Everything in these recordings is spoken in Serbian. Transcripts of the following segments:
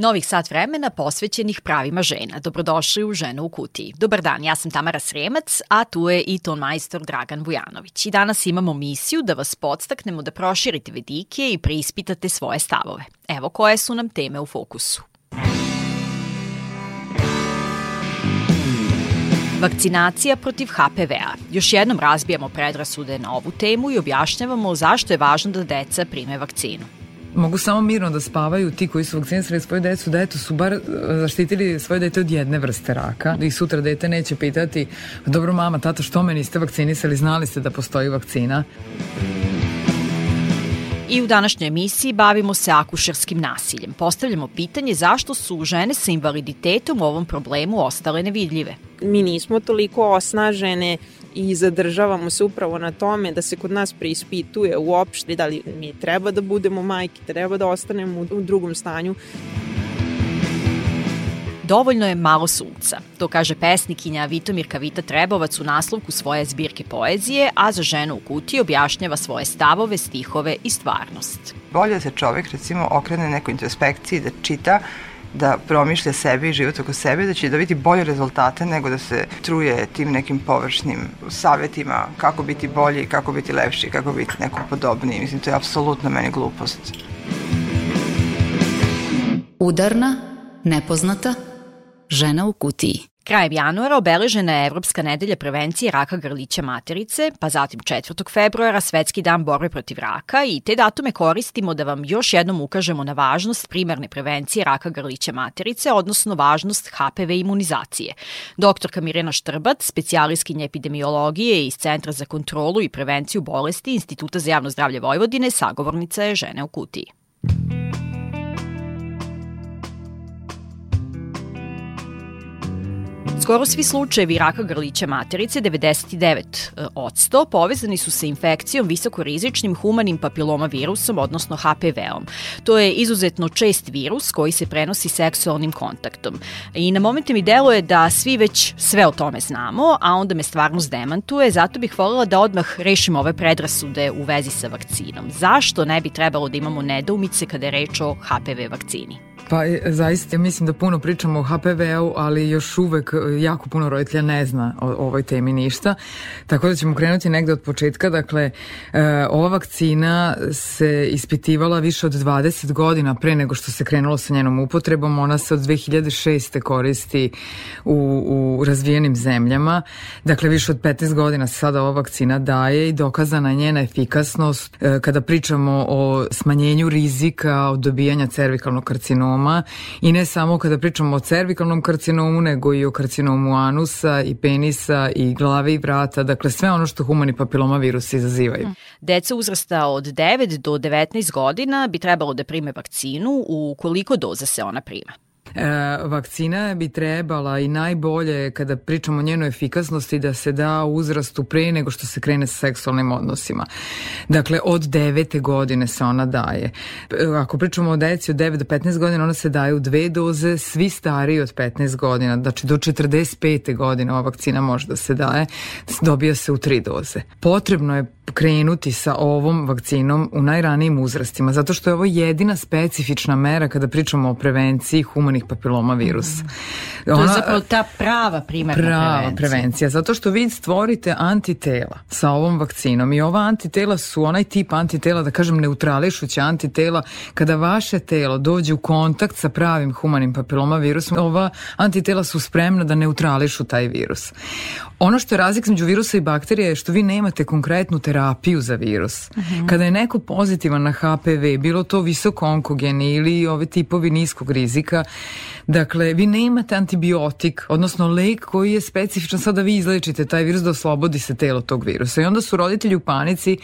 Novih sat vremena posvećenih pravima žena. Dobrodošli u Ženu u kutiji. Dobar dan, ja sam Tamara Sremac, a tu je i ton majstor Dragan Vujanović. I danas imamo misiju da vas podstaknemo da proširite vedike i preispitate svoje stavove. Evo koje su nam teme u fokusu. Vakcinacija protiv HPV-a. Još jednom razbijamo predrasude na ovu temu i objašnjavamo zašto je važno da deca prime vakcinu mogu samo mirno da spavaju ti koji su vakcinisali svoju decu, da eto su bar e, zaštitili svoje dete od jedne vrste raka. Da ih sutra dete neće pitati, dobro mama, tata, što me niste vakcinisali, znali ste da postoji vakcina. I u današnjoj emisiji bavimo se akušerskim nasiljem. Postavljamo pitanje zašto su žene sa invaliditetom u ovom problemu ostale nevidljive. Mi nismo toliko osnažene i zadržavamo se upravo na tome da se kod nas preispituje uopšte da li mi treba da budemo majke, treba da ostanemo u drugom stanju. Dovoljno je malo sunca, to kaže pesnikinja Vitomirka Vita Trebovac u naslovku svoje zbirke poezije, a za ženu u kutiji objašnjava svoje stavove, stihove i stvarnost. Bolje da se čovek recimo okrene nekoj introspekciji, da čita da promišlja sebe i život oko sebe, da će dobiti bolje rezultate nego da se truje tim nekim površnim savetima kako biti bolji, kako biti lepši, kako biti nekom podobniji. Mislim, to je apsolutno meni glupost. Udarna, nepoznata, žena u kutiji. Krajem januara obeležena je Evropska nedelja prevencije raka grlića materice, pa zatim 4. februara Svetski dan borbe protiv raka i te datume koristimo da vam još jednom ukažemo na važnost primarne prevencije raka grlića materice, odnosno važnost HPV imunizacije. Doktorka Mirena Štrbac, specijaliskinja epidemiologije iz Centra za kontrolu i prevenciju bolesti Instituta za javno zdravlje Vojvodine, sagovornica je žene u kutiji. Skoro svi slučajevi raka grlića materice, 99%, povezani su sa infekcijom visokorizičnim humanim papiloma virusom, odnosno HPV-om. To je izuzetno čest virus koji se prenosi seksualnim kontaktom. I na momente mi deluje da svi već sve o tome znamo, a onda me stvarnost demantuje, zato bih voljela da odmah rešimo ove predrasude u vezi sa vakcinom. Zašto ne bi trebalo da imamo nedoumice kada je reč o HPV vakcini? Pa e, zaista mislim da puno pričamo o HPV-u, ali još uvek e, jako puno roditelja ne zna o, o ovoj temi ništa. Tako da ćemo krenuti negde od početka. Dakle, e, ova vakcina se ispitivala više od 20 godina pre nego što se krenulo sa njenom upotrebom. Ona se od 2006. koristi u, u razvijenim zemljama. Dakle, više od 15 godina se sada ova vakcina daje i dokazana je njena efikasnost kada pričamo o smanjenju rizika od dobijanja cervikalnog karcinoma karcinoma i ne samo kada pričamo o cervikalnom karcinomu, nego i o karcinomu anusa i penisa i glave i vrata, dakle sve ono što humani papiloma virus izazivaju. Mm. Deca uzrasta od 9 do 19 godina bi trebalo da prime vakcinu u koliko doza se ona prima? E, vakcina bi trebala i najbolje kada pričamo o njenoj efikasnosti da se da uzrastu pre nego što se krene sa seksualnim odnosima. Dakle, od 9. godine se ona daje. E, ako pričamo o deci od 9 do 15 godina, ona se daje u dve doze, svi stariji od 15 godina, znači do 45. godine ova vakcina može da se daje, dobija se u tri doze. Potrebno je krenuti sa ovom vakcinom u najranijim uzrastima, zato što je ovo jedina specifična mera kada pričamo o prevenciji humanih papiloma virusa. Mm. To je zapravo ta prava primarna prava prevencija. prevencija. Zato što vi stvorite antitela sa ovom vakcinom i ova antitela su onaj tip antitela, da kažem neutrališuća antitela, kada vaše telo dođe u kontakt sa pravim humanim papiloma virusom, ova antitela su spremna da neutrališu taj virus. Ono što je razlik među virusa i bakterija je što vi nemate konkretnu terapiju za virus. Uh mhm. -huh. Kada je neko pozitivan na HPV, bilo to visoko onkogeni ili ove tipovi niskog rizika, dakle, vi nemate antibiotik, odnosno lek koji je specifičan sad da vi izlečite taj virus da oslobodi se telo tog virusa. I onda su roditelji u panici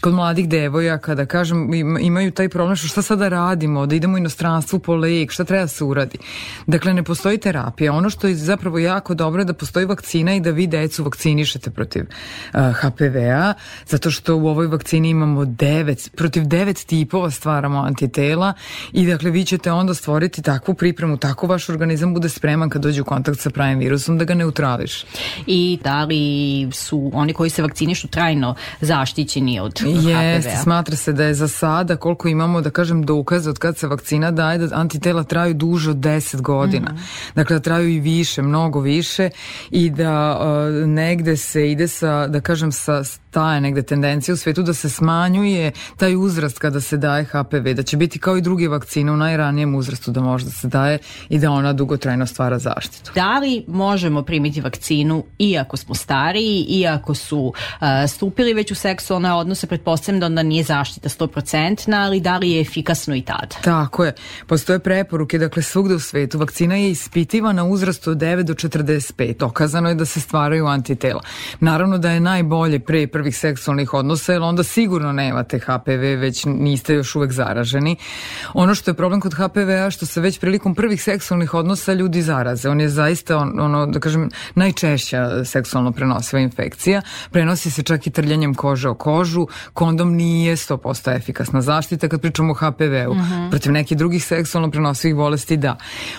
kod mladih devojaka da kažem imaju taj problem što šta sada radimo, da idemo u inostranstvu po lek, šta treba da se uradi. Dakle, ne postoji terapija. Ono što je zapravo jako dobro je da postoji vakcina i da vi decu vakcinišete protiv uh, HPV-a, zato što u ovoj vakcini imamo devet, protiv devet tipova stvaramo antitela i dakle vi ćete onda stvoriti takvu pripremu, tako vaš organizam bude spreman kad dođe u kontakt sa pravim virusom da ga neutrališ. I da li su oni koji se vakcinišu trajno zaštićeni od HPV-a? Jeste, smatra se da je za sada koliko imamo da kažem dokaze od kad se vakcina daje da antitela traju duže od 10 godina. Mm -hmm. Dakle da traju i više, mnogo više i da uh, negde se ide sa da kažem sa ta je negde tendencija u svetu da se smanjuje taj uzrast kada se daje HPV, da će biti kao i druge vakcine u najranijem uzrastu da može da se daje i da ona dugotrajno stvara zaštitu. Da li možemo primiti vakcinu iako smo stariji, iako su uh, stupili već u seksualne odnose, pretpostavljam da onda nije zaštita 100%, ali da li je efikasno i tada? Tako je. Postoje preporuke, dakle svugde u svetu. Vakcina je ispitivana uzrastu od 9 do 45. Okazano je da se stvaraju antitela. Naravno da je najbolje pre prvih seksualnih odnosa, jer onda sigurno nemate HPV, već niste još uvek zaraženi. Ono što je problem kod HPV-a, što se već prilikom prvih seksualnih odnosa ljudi zaraze. On je zaista, on, ono, da kažem, najčešća seksualno prenosiva infekcija. Prenosi se čak i trljanjem kože o kožu. Kondom nije 100% efikasna zaštita kad pričamo o HPV-u. Uh mhm. -huh. Protiv nekih drugih seksualno prenosivih bolesti da.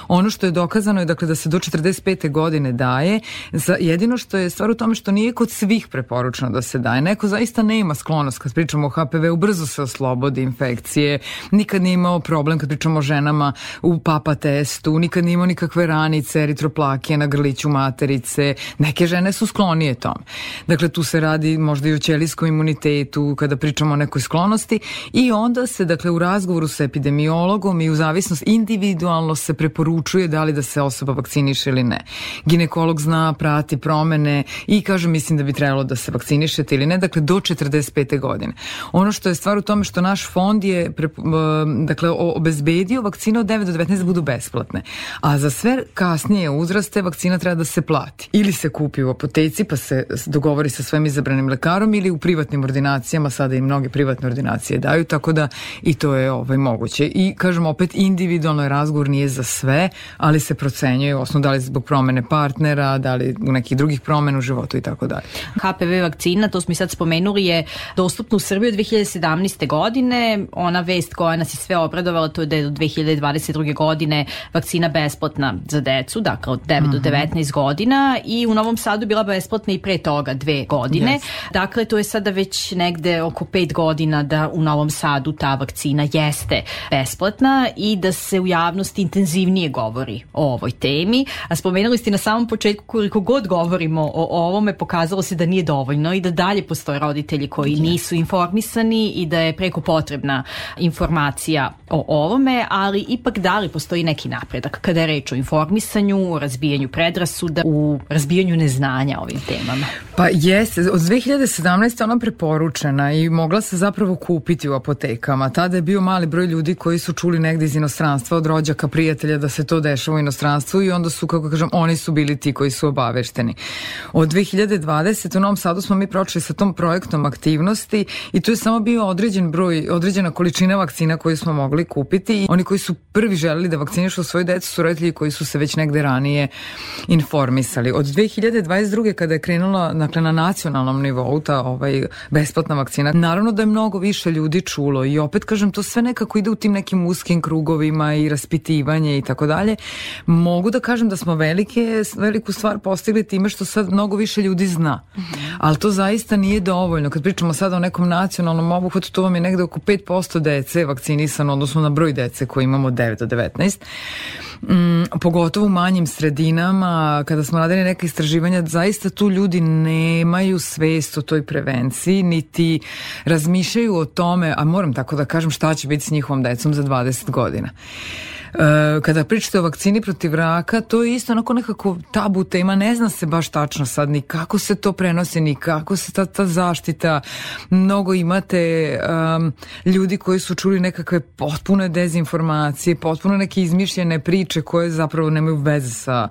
Ono što je dokazano je dakle da se do 45. godine daje. Za, jedino što je stvar u tome što nije kod svih preporučeno da se daje. Neko zaista nema sklonost kad pričamo o HPV-u, brzo se oslobodi infekcije, nikad nije imao problem kad pričamo o ženama u papa testu, nikad nije imao nikakve ranice, eritroplakije na grliću materice. Neke žene su sklonije tome. Dakle, tu se radi možda i o ćelijskom imunitetu kada pričamo o nekoj sklonosti i onda se, dakle, u razgovoru sa epidemiologom i u zavisnost individualno se preporučuje da li da se osoba vakciniše ili ne. Ginekolog zna, prati promene i kaže, mislim da bi trebalo da se vakcinišete ili ne, dakle, do 45. godine. Ono što je stvar u tome što naš fond je pre, dakle, obezbedio vakcine od 9 do 19 da budu besplatne. A za sve kasnije uzraste vakcina treba da se plati. Ili se kupi u apoteci pa se dogovori sa svojim izabranim lekarom ili u privatnim ordinacijama, sada i mnoge privatne ordinacije daju, tako da i to je ovaj, moguće. I kažem opet, individualno je razgovor nije za sve, ali se procenjuje osnovno da li zbog promene partnera, da li u nekih drugih promena u životu i tako dalje. HPV vakcina, to smo i sad spomenuli, je dostupna u Srbiji od 2017. godine. Ona vest koja nas je sve obradovala to je da je do 2022. godine vakcina besplatna za decu, dakle od 9 mm -hmm. do 19 mhm. godina i u Novom Sadu bila besplatna i pre toga dve godine. Yes. Dakle, to je sada već negde oko 5 godina da u Novom Sadu ta vakcina jeste besplatna i da se u javnosti intenzivnije govori o ovoj temi. A spomenuli ste na samom početku koliko god govorimo o ovome, pokazalo se da nije dovoljno i da dalje postoje roditelji koji nisu informisani i da je preko potrebna informacija o ovome, ali ipak da li postoji neki napredak kada je reč o informisanju, o razbijanju predrasuda, u razbijanju neznanja ovim temama? Pa jeste, od 2017. ona preporučena i mogla se zapravo kupiti u apotekama. Tada je bio mali broj ljudi koji su čuli negde iz inostranstva od rođaka, prijatelja da se to dešava u inostranstvu i onda su, kako kažem, oni su bili ti koji su obavešteni. Od 2020. u Novom Sadu smo mi pročeli sa tom projektom aktivnosti i tu je samo bio određen broj, određena količina vakcina koju smo mogli kupiti. Oni koji su prvi želeli da vakcinišu svoju decu su roditelji koji su se već negde ranije informisali. Od 2022. kada je krenula dakle, na nacionalnom nivou ta ovaj, besplatna vakcina, naravno da je mnogo više ljudi čulo i opet kažem to sve nekako ide u tim nekim uskim krugovima i raspitivanje i tako dalje. Mogu da kažem da smo velike, veliku stvar postigli time što sad mnogo više ljudi zna. -hmm. Ali to zaista nije dovoljno. Kad pričamo sada o nekom nacionalnom obuhvatu, to vam je negde oko 5% dece vakcinisano, odnosno na broj dece koji imamo 9 do 19. Mm, pogotovo u manjim sredinama, kada smo radili neke istraživanja, zaista tu ljudi nemaju svest o toj prevenciji, niti razmišljaju o tome, a moram tako da kažem šta će biti s njihovom decom za 20 godina. E, kada pričate o vakcini protiv raka, to je isto onako nekako tabu tema, ne zna se baš tačno sad ni kako se to prenosi, ni kako se ta, ta zaštita. Mnogo imate um, ljudi koji su čuli nekakve potpune dezinformacije, potpuno neke izmišljene priče koje zapravo nemaju veze sa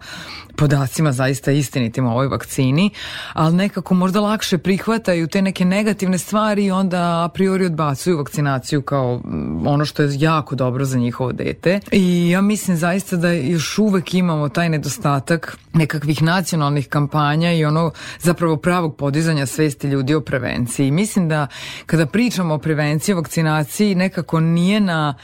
podacima zaista istinitim o ovoj vakcini, ali nekako možda lakše prihvataju te neke negativne stvari i onda a priori odbacuju vakcinaciju kao ono što je jako dobro za njihovo dete i ja mislim zaista da još uvek imamo taj nedostatak nekakvih nacionalnih kampanja i ono zapravo pravog podizanja svesti ljudi o prevenciji. Mislim da kada pričamo o prevenciji, o vakcinaciji nekako nije na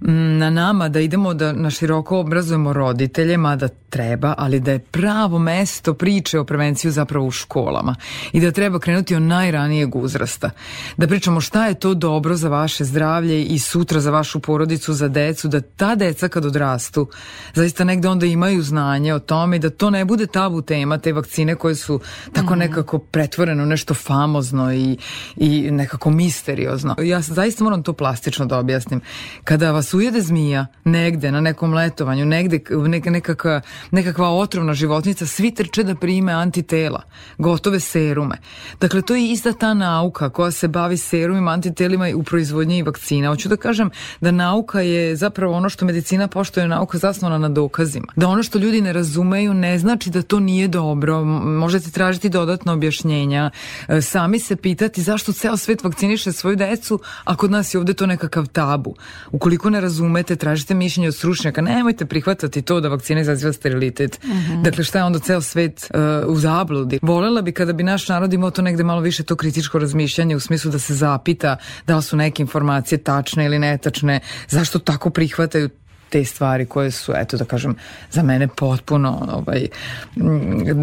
na nama da idemo da na široko obrazujemo roditelje, mada treba, ali da je pravo mesto priče o prevenciju zapravo u školama i da treba krenuti od najranijeg uzrasta. Da pričamo šta je to dobro za vaše zdravlje i sutra za vašu porodicu, za decu, da ta deca kad odrastu zaista negde onda imaju znanje o tome i da to ne bude tabu tema, te vakcine koje su tako mhm. nekako pretvorene u nešto famozno i, i nekako misteriozno. Ja zaista moram to plastično da objasnim. Kada vas ujede zmija negde na nekom letovanju, negde neka, nekakva, nekakva otrovna životnica, svi trče da prime antitela, gotove serume. Dakle, to je ista ta nauka koja se bavi serumima, antitelima u proizvodnji vakcina. Hoću da kažem da nauka je zapravo ono što medicina pošto nauka zasnovana na dokazima. Da ono što ljudi ne razumeju ne znači da to nije dobro. Možete tražiti dodatno objašnjenja, e, sami se pitati zašto ceo svet vakciniše svoju decu, a kod nas je ovde to nekakav tabu. Ukoliko ne razumete, tražite mišljenje od stručnjaka, nemojte prihvatati to da vakcina izaziva sterilitet. Uh mhm. -huh. Dakle, šta je onda ceo svet uh, u zabludi? Volela bi kada bi naš narod imao to negde malo više to kritičko razmišljanje u smislu da se zapita da li su neke informacije tačne ili netačne, zašto tako prihvataju te stvari koje su, eto da kažem, za mene potpuno, ovaj,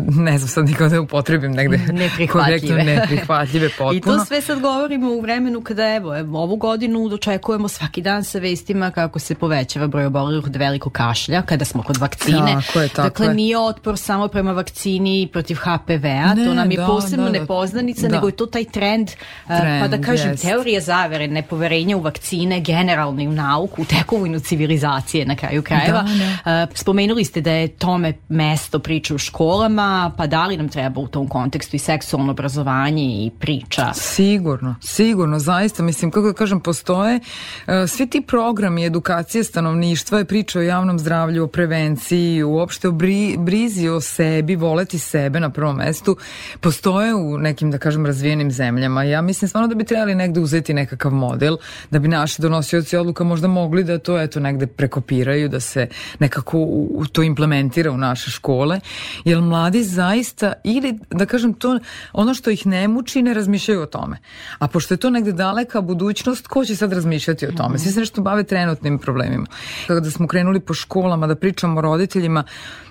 ne znam sad nikada da upotrebim negde neprihvatljive. neprihvatljive potpuno. I to sve sad govorimo u vremenu kada evo, evo ovu godinu dočekujemo svaki dan sa vestima kako se povećava broj obolelih od velikog kašlja kada smo kod vakcine. Tako je, tako dakle, je. nije otpor samo prema vakcini protiv HPV-a, to nam je da, posebno da, da. nepoznanica, da. nego je to taj trend, trend pa da kažem, jest. teorije zavere, nepoverenja u vakcine, generalno i u nauku, u tekovinu civilizacije edukacije na kraju krajeva. Da, da. Spomenuli ste da je tome mesto priče u školama, pa da li nam treba u tom kontekstu i seksualno obrazovanje i priča? Sigurno, sigurno, zaista, mislim, kako da kažem, postoje e, svi ti programi edukacije stanovništva je priča o javnom zdravlju, o prevenciji, uopšte o bri, brizi o sebi, voleti sebe na prvom mestu, postoje u nekim, da kažem, razvijenim zemljama. Ja mislim stvarno da bi trebali negde uzeti nekakav model, da bi naši donosioci odluka možda mogli da to, eto, negde preko kopiraju, da se nekako u, to implementira u naše škole, jer mladi zaista ili da kažem to ono što ih ne muči ne razmišljaju o tome. A pošto je to negde daleka budućnost, ko će sad razmišljati o tome? Svi se nešto bave trenutnim problemima. Kada smo krenuli po školama da pričamo o roditeljima,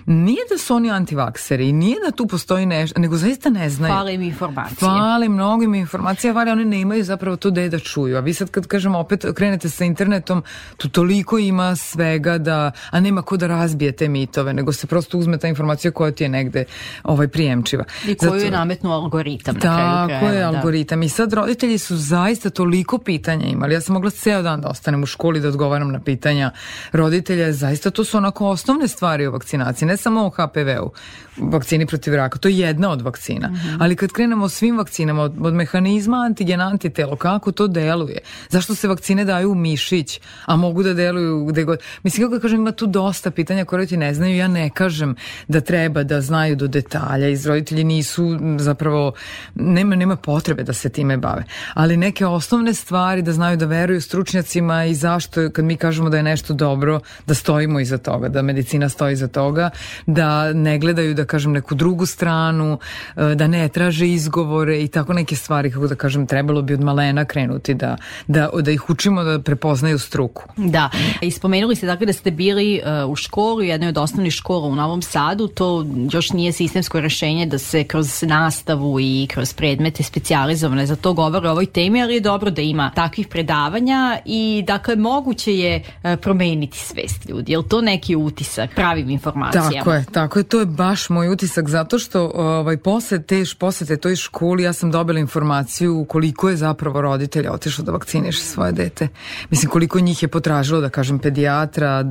nije da su oni antivakseri, nije da tu postoji nešto, nego zaista ne znaju. Fale im informacije. Fale mnogim informacija, vali oni ne imaju zapravo to da da čuju. A vi sad kad kažemo opet krenete sa internetom, tu toliko ima svega da, a nema ko da razbije te mitove, nego se prosto uzme ta informacija koja ti je negde ovaj, prijemčiva. I koju Zato, je nametnuo algoritam na kraju krajeva. je da. algoritam. I sad roditelji su zaista toliko pitanja imali. Ja sam mogla ceo dan da ostanem u školi da odgovaram na pitanja roditelja. Zaista to su onako osnovne stvari o vakcinaciji ne samo o HPV-u, vakcini protiv raka, to je jedna od vakcina. Mm -hmm. Ali kad krenemo o svim vakcinama, od, od mehanizma antigen, antitelo, kako to deluje? Zašto se vakcine daju u mišić, a mogu da deluju gde god? Mislim, kako kažem, ima tu dosta pitanja koje ti ne znaju. Ja ne kažem da treba da znaju do detalja. Iz roditelji nisu zapravo, nema, nema potrebe da se time bave. Ali neke osnovne stvari da znaju da veruju stručnjacima i zašto kad mi kažemo da je nešto dobro, da stojimo iza toga, da medicina stoji iza toga, da ne gledaju da kažem neku drugu stranu, e, da ne traže izgovore i tako neke stvari kako da kažem trebalo bi od malena krenuti da, da, da ih učimo da prepoznaju struku. Da, i spomenuli ste dakle da ste bili uh, u školu, jednoj od osnovnih škola u Novom Sadu, to još nije sistemsko rešenje da se kroz nastavu i kroz predmete specijalizovane za to govore o ovoj temi, ali je dobro da ima takvih predavanja i dakle moguće je uh, promeniti svest ljudi. Je li to neki utisak pravim informacijama? Tako je, tako je, to je baš moj utisak zato što ovaj posle te posete toj školi ja sam dobila informaciju koliko je zapravo roditelja otišlo da vakciniše svoje dete. Mislim koliko njih je potražilo da kažem pedijatra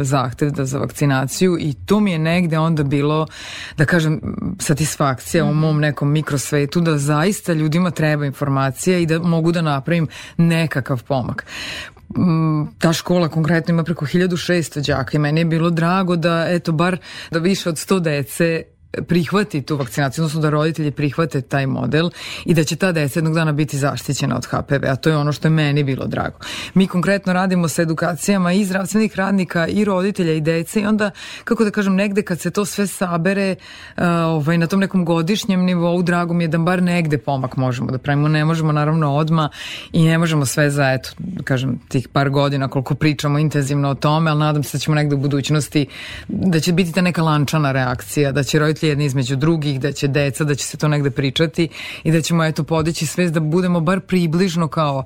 zahtev da za vakcinaciju i to mi je negde onda bilo da kažem satisfakcija mm. u mom nekom mikrosvetu da zaista ljudima treba informacija i da mogu da napravim nekakav pomak ta škola konkretno ima preko 1600 đaka i meni je bilo drago da eto bar da više od 100 dece prihvati tu vakcinaciju, odnosno da roditelji prihvate taj model i da će ta deca jednog dana biti zaštićena od HPV, a to je ono što je meni bilo drago. Mi konkretno radimo sa edukacijama i zdravstvenih radnika i roditelja i dece i onda, kako da kažem, negde kad se to sve sabere ovaj, na tom nekom godišnjem nivou, drago mi je da bar negde pomak možemo da pravimo. Ne možemo naravno odma i ne možemo sve za, eto, da kažem, tih par godina koliko pričamo intenzivno o tome, ali nadam se da ćemo negde u budućnosti, da će biti ta neka lančana reakcija, da će roditelji jedni između drugih, da će deca, da će se to negde pričati i da ćemo eto podići svest da budemo bar približno kao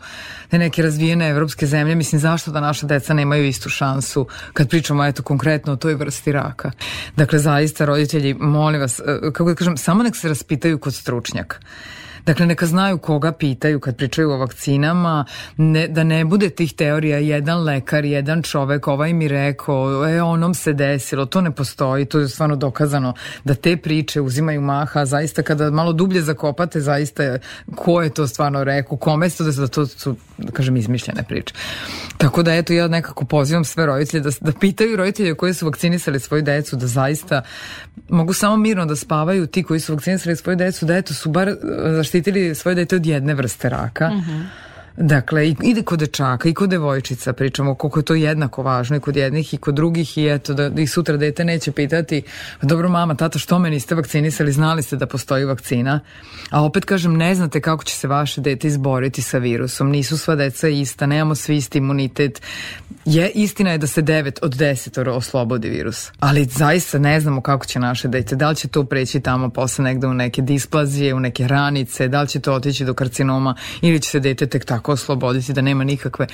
neke razvijene evropske zemlje. Mislim, zašto da naša deca nemaju istu šansu kad pričamo eto konkretno o toj vrsti raka. Dakle, zaista roditelji, molim vas, e, kako da kažem, samo nek se raspitaju kod stručnjaka. Dakle, neka znaju koga pitaju kad pričaju o vakcinama, ne, da ne bude tih teorija jedan lekar, jedan čovek, ovaj mi rekao, e, onom se desilo, to ne postoji, to je stvarno dokazano da te priče uzimaju maha, zaista kada malo dublje zakopate, zaista ko je to stvarno rekao, kome se to da to su, da kažem, izmišljene priče. Tako da, eto, ja nekako pozivam sve roditelje da, da pitaju roditelje koji su vakcinisali svoju decu, da zaista mogu samo mirno da spavaju ti koji su vakcinisali svoju decu, da eto su bar zaštitili svoje dete od jedne vrste raka. Uh mhm. -huh Dakle, i, i kod dečaka i kod devojčica pričamo koliko je to jednako važno i kod jednih i kod drugih i eto da, i sutra dete neće pitati dobro mama, tata, što me niste vakcinisali, znali ste da postoji vakcina, a opet kažem ne znate kako će se vaše dete izboriti sa virusom, nisu sva deca ista, nemamo svi isti imunitet, je, istina je da se 9 od 10 oslobodi virus, ali zaista ne znamo kako će naše dete, da li će to preći tamo posle negde u neke displazije, u neke ranice, da li će to otići do karcinoma ili će se dete tek tako tako osloboditi da nema nikakve,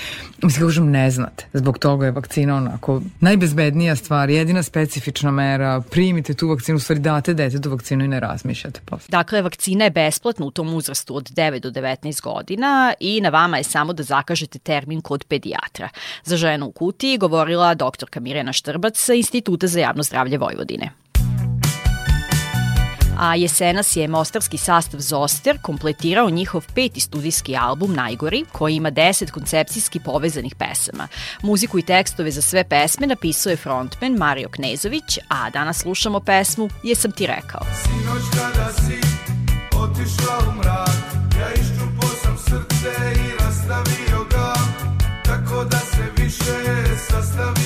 mislim kažem ne znate, zbog toga je vakcina onako najbezbednija stvar, jedina specifična mera, primite tu vakcinu, u stvari date dete tu vakcinu i ne razmišljate posle. Dakle, vakcina je besplatna u tom uzrastu od 9 do 19 godina i na vama je samo da zakažete termin kod pedijatra. Za ženu u kutiji govorila doktorka Mirjana Štrbac sa Instituta za javno zdravlje Vojvodine a jesenas je mostarski sastav Zoster kompletirao njihov peti studijski album Najgori, koji ima deset koncepcijski povezanih pesama. Muziku i tekstove za sve pesme napisao je frontman Mario Knezović, a danas slušamo pesmu Jesam ti rekao. Sinoć kada si otišla u mrak, ja iščupo sam srce i rastavio ga, tako da se više sastaviti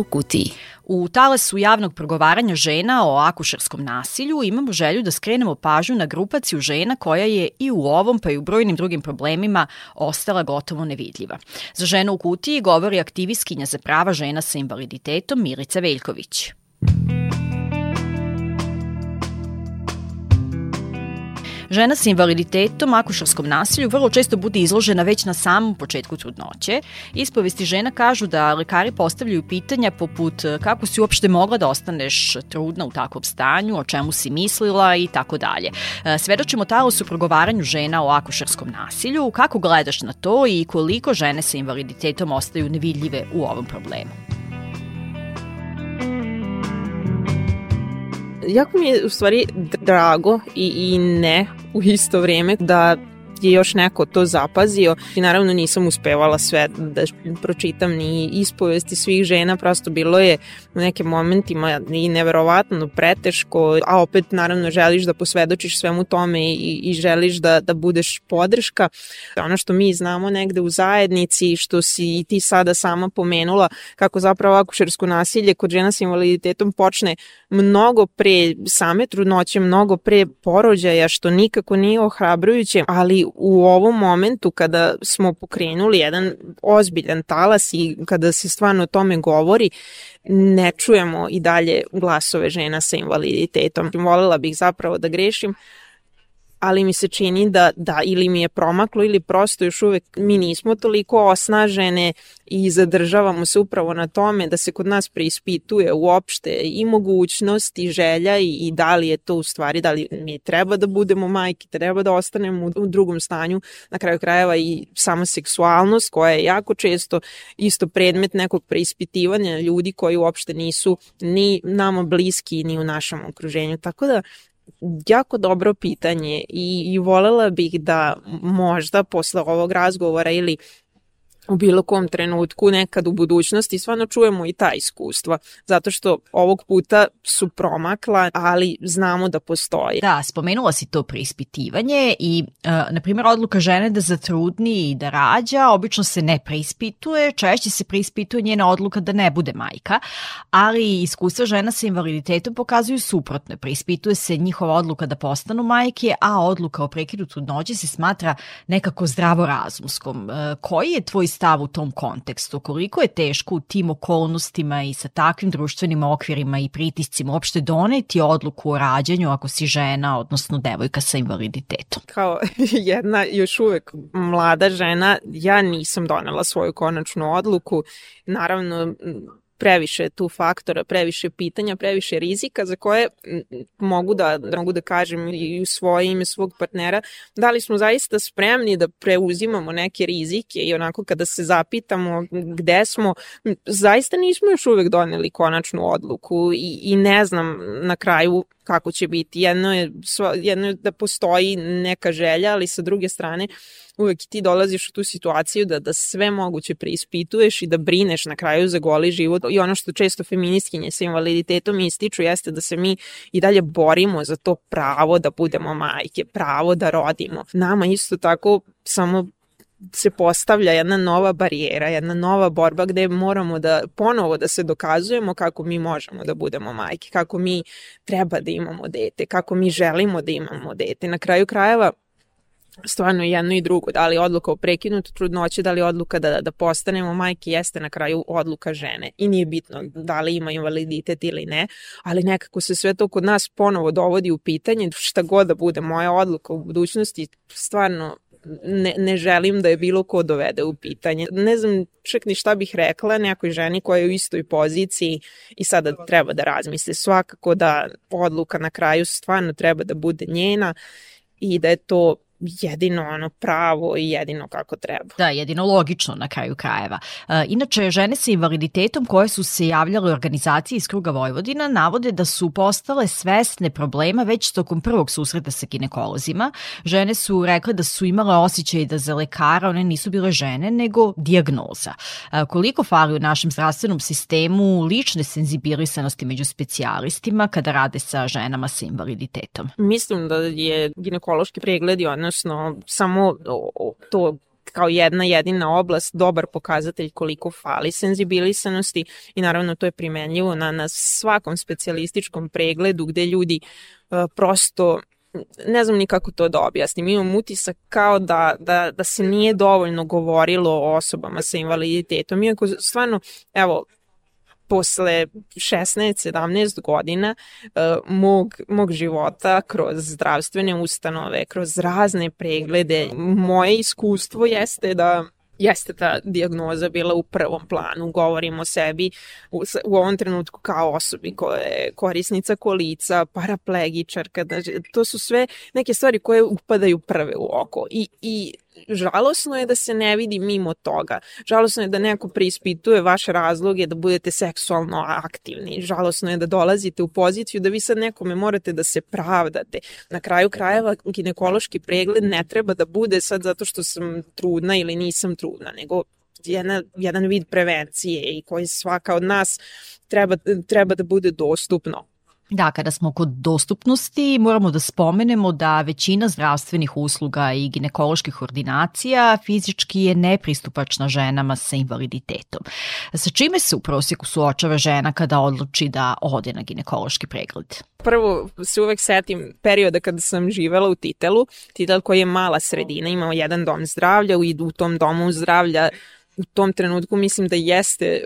u kutiji. U talasu javnog progovaranja žena o akušerskom nasilju imamo želju da skrenemo pažnju na grupaciju žena koja je i u ovom pa i u brojnim drugim problemima ostala gotovo nevidljiva. Za ženu u kutiji govori aktivistkinja za prava žena sa invaliditetom Milica Veljković. Žena sa invaliditetom, akušarskom nasilju vrlo često bude izložena već na samom početku trudnoće. Ispovesti žena kažu da lekari postavljaju pitanja poput e, kako si uopšte mogla da ostaneš trudna u takvom stanju, o čemu si mislila i tako dalje. E, svedočimo talosu progovaranju žena o akušarskom nasilju, kako gledaš na to i koliko žene sa invaliditetom ostaju nevidljive u ovom problemu. Jako mi je u stvari drago i, i ne u isto vrijeme da je još neko to zapazio i naravno nisam uspevala sve da pročitam ni ispovesti svih žena, prosto bilo je u nekim momentima i neverovatno preteško, a opet naravno želiš da posvedočiš svemu tome i, i želiš da, da budeš podrška. Ono što mi znamo negde u zajednici, što si i ti sada sama pomenula, kako zapravo akušersko nasilje kod žena sa invaliditetom počne mnogo pre same trudnoće, mnogo pre porođaja, što nikako nije ohrabrujuće, ali u ovom momentu kada smo pokrenuli jedan ozbiljan talas i kada se stvarno o tome govori, ne čujemo i dalje glasove žena sa invaliditetom. Volela bih zapravo da grešim, ali mi se čini da, da ili mi je promaklo ili prosto još uvek mi nismo toliko osnažene i zadržavamo se upravo na tome da se kod nas preispituje uopšte i mogućnost i želja i, i da li je to u stvari, da li mi treba da budemo majke, treba da ostanemo u, u drugom stanju, na kraju krajeva i sama seksualnost koja je jako često isto predmet nekog preispitivanja ljudi koji uopšte nisu ni nama bliski ni u našem okruženju. Tako da jako dobro pitanje i, i volela bih da možda posle ovog razgovora ili u bilo kom trenutku nekad u budućnosti stvarno čujemo i ta iskustva zato što ovog puta su promakla ali znamo da postoje. Da, spomenula si to preispitivanje i uh, na primjer odluka žene da zatrudni i da rađa obično se ne preispituje, češće se preispituje njena odluka da ne bude majka, ali iskustva žena sa invaliditetom pokazuju suprotno. Preispituje se njihova odluka da postanu majke, a odluka o prekidu trudnoće se smatra nekako zdravorazumskom. Uh, koji je tvoj stav u tom kontekstu? Koliko je teško u tim okolnostima i sa takvim društvenim okvirima i pritiscima uopšte doneti odluku o rađanju ako si žena, odnosno devojka sa invaliditetom? Kao jedna još uvek mlada žena, ja nisam donela svoju konačnu odluku. Naravno, previše tu faktora, previše pitanja, previše rizika za koje mogu da, mogu da kažem i u svoje ime svog partnera, da li smo zaista spremni da preuzimamo neke rizike i onako kada se zapitamo gde smo, zaista nismo još uvek doneli konačnu odluku i, i ne znam na kraju kako će biti. Jedno je, jedno je da postoji neka želja, ali sa druge strane uvek ti dolaziš u tu situaciju da, da sve moguće preispituješ i da brineš na kraju za goli život i ono što često feministkinje sa invaliditetom ističu jeste da se mi i dalje borimo za to pravo da budemo majke, pravo da rodimo. Nama isto tako samo se postavlja jedna nova barijera, jedna nova borba gde moramo da ponovo da se dokazujemo kako mi možemo da budemo majke, kako mi treba da imamo dete, kako mi želimo da imamo dete. Na kraju krajeva stvarno jedno i drugo, da li odluka o prekinutu trudnoće, da li odluka da, da postanemo majke, jeste na kraju odluka žene i nije bitno da li ima invaliditet ili ne, ali nekako se sve to kod nas ponovo dovodi u pitanje, šta god da bude moja odluka u budućnosti, stvarno ne, ne želim da je bilo ko dovede u pitanje. Ne znam čak ni šta bih rekla nekoj ženi koja je u istoj poziciji i sada treba da razmisli. Svakako da odluka na kraju stvarno treba da bude njena i da je to jedino ono pravo i jedino kako treba. Da, jedino logično na kraju krajeva. E, inače, žene sa invaliditetom koje su se javljale u organizaciji iz kruga Vojvodina navode da su postale svesne problema već tokom prvog susreta sa ginekolozima. Žene su rekle da su imale osjećaj da za lekara one nisu bile žene, nego diagnoza. E, koliko fali u našem zdravstvenom sistemu lične senzibilisanosti među specijalistima kada rade sa ženama sa invaliditetom? Mislim da je ginekološki pregled i ono odnosno samo to kao jedna jedina oblast dobar pokazatelj koliko fali senzibilisanosti i naravno to je primenljivo na, na svakom specijalističkom pregledu gde ljudi uh, prosto ne znam ni kako to da objasnim, imam utisak kao da, da, da se nije dovoljno govorilo o osobama sa invaliditetom, iako stvarno, evo, posle 16-17 godina uh, mog, mog života kroz zdravstvene ustanove, kroz razne preglede, moje iskustvo jeste da jeste ta diagnoza bila u prvom planu. Govorim o sebi u, u ovom trenutku kao osobi koja je korisnica kolica, paraplegičarka. Znači, to su sve neke stvari koje upadaju prve u oko. I, i žalosno je da se ne vidi mimo toga. Žalosno je da neko preispituje vaše razloge da budete seksualno aktivni. Žalosno je da dolazite u poziciju da vi sad nekome morate da se pravdate. Na kraju krajeva ginekološki pregled ne treba da bude sad zato što sam trudna ili nisam trudna, nego jedna, jedan vid prevencije i koji svaka od nas treba, treba da bude dostupno. Da, kada smo kod dostupnosti, moramo da spomenemo da većina zdravstvenih usluga i ginekoloških ordinacija fizički je nepristupačna ženama sa invaliditetom. Sa čime se u prosjeku suočava žena kada odluči da ode na ginekološki pregled? Prvo se uvek setim perioda kada sam živela u Titelu, Titel koji je mala sredina, imao jedan dom zdravlja i u tom domu zdravlja u tom trenutku mislim da jeste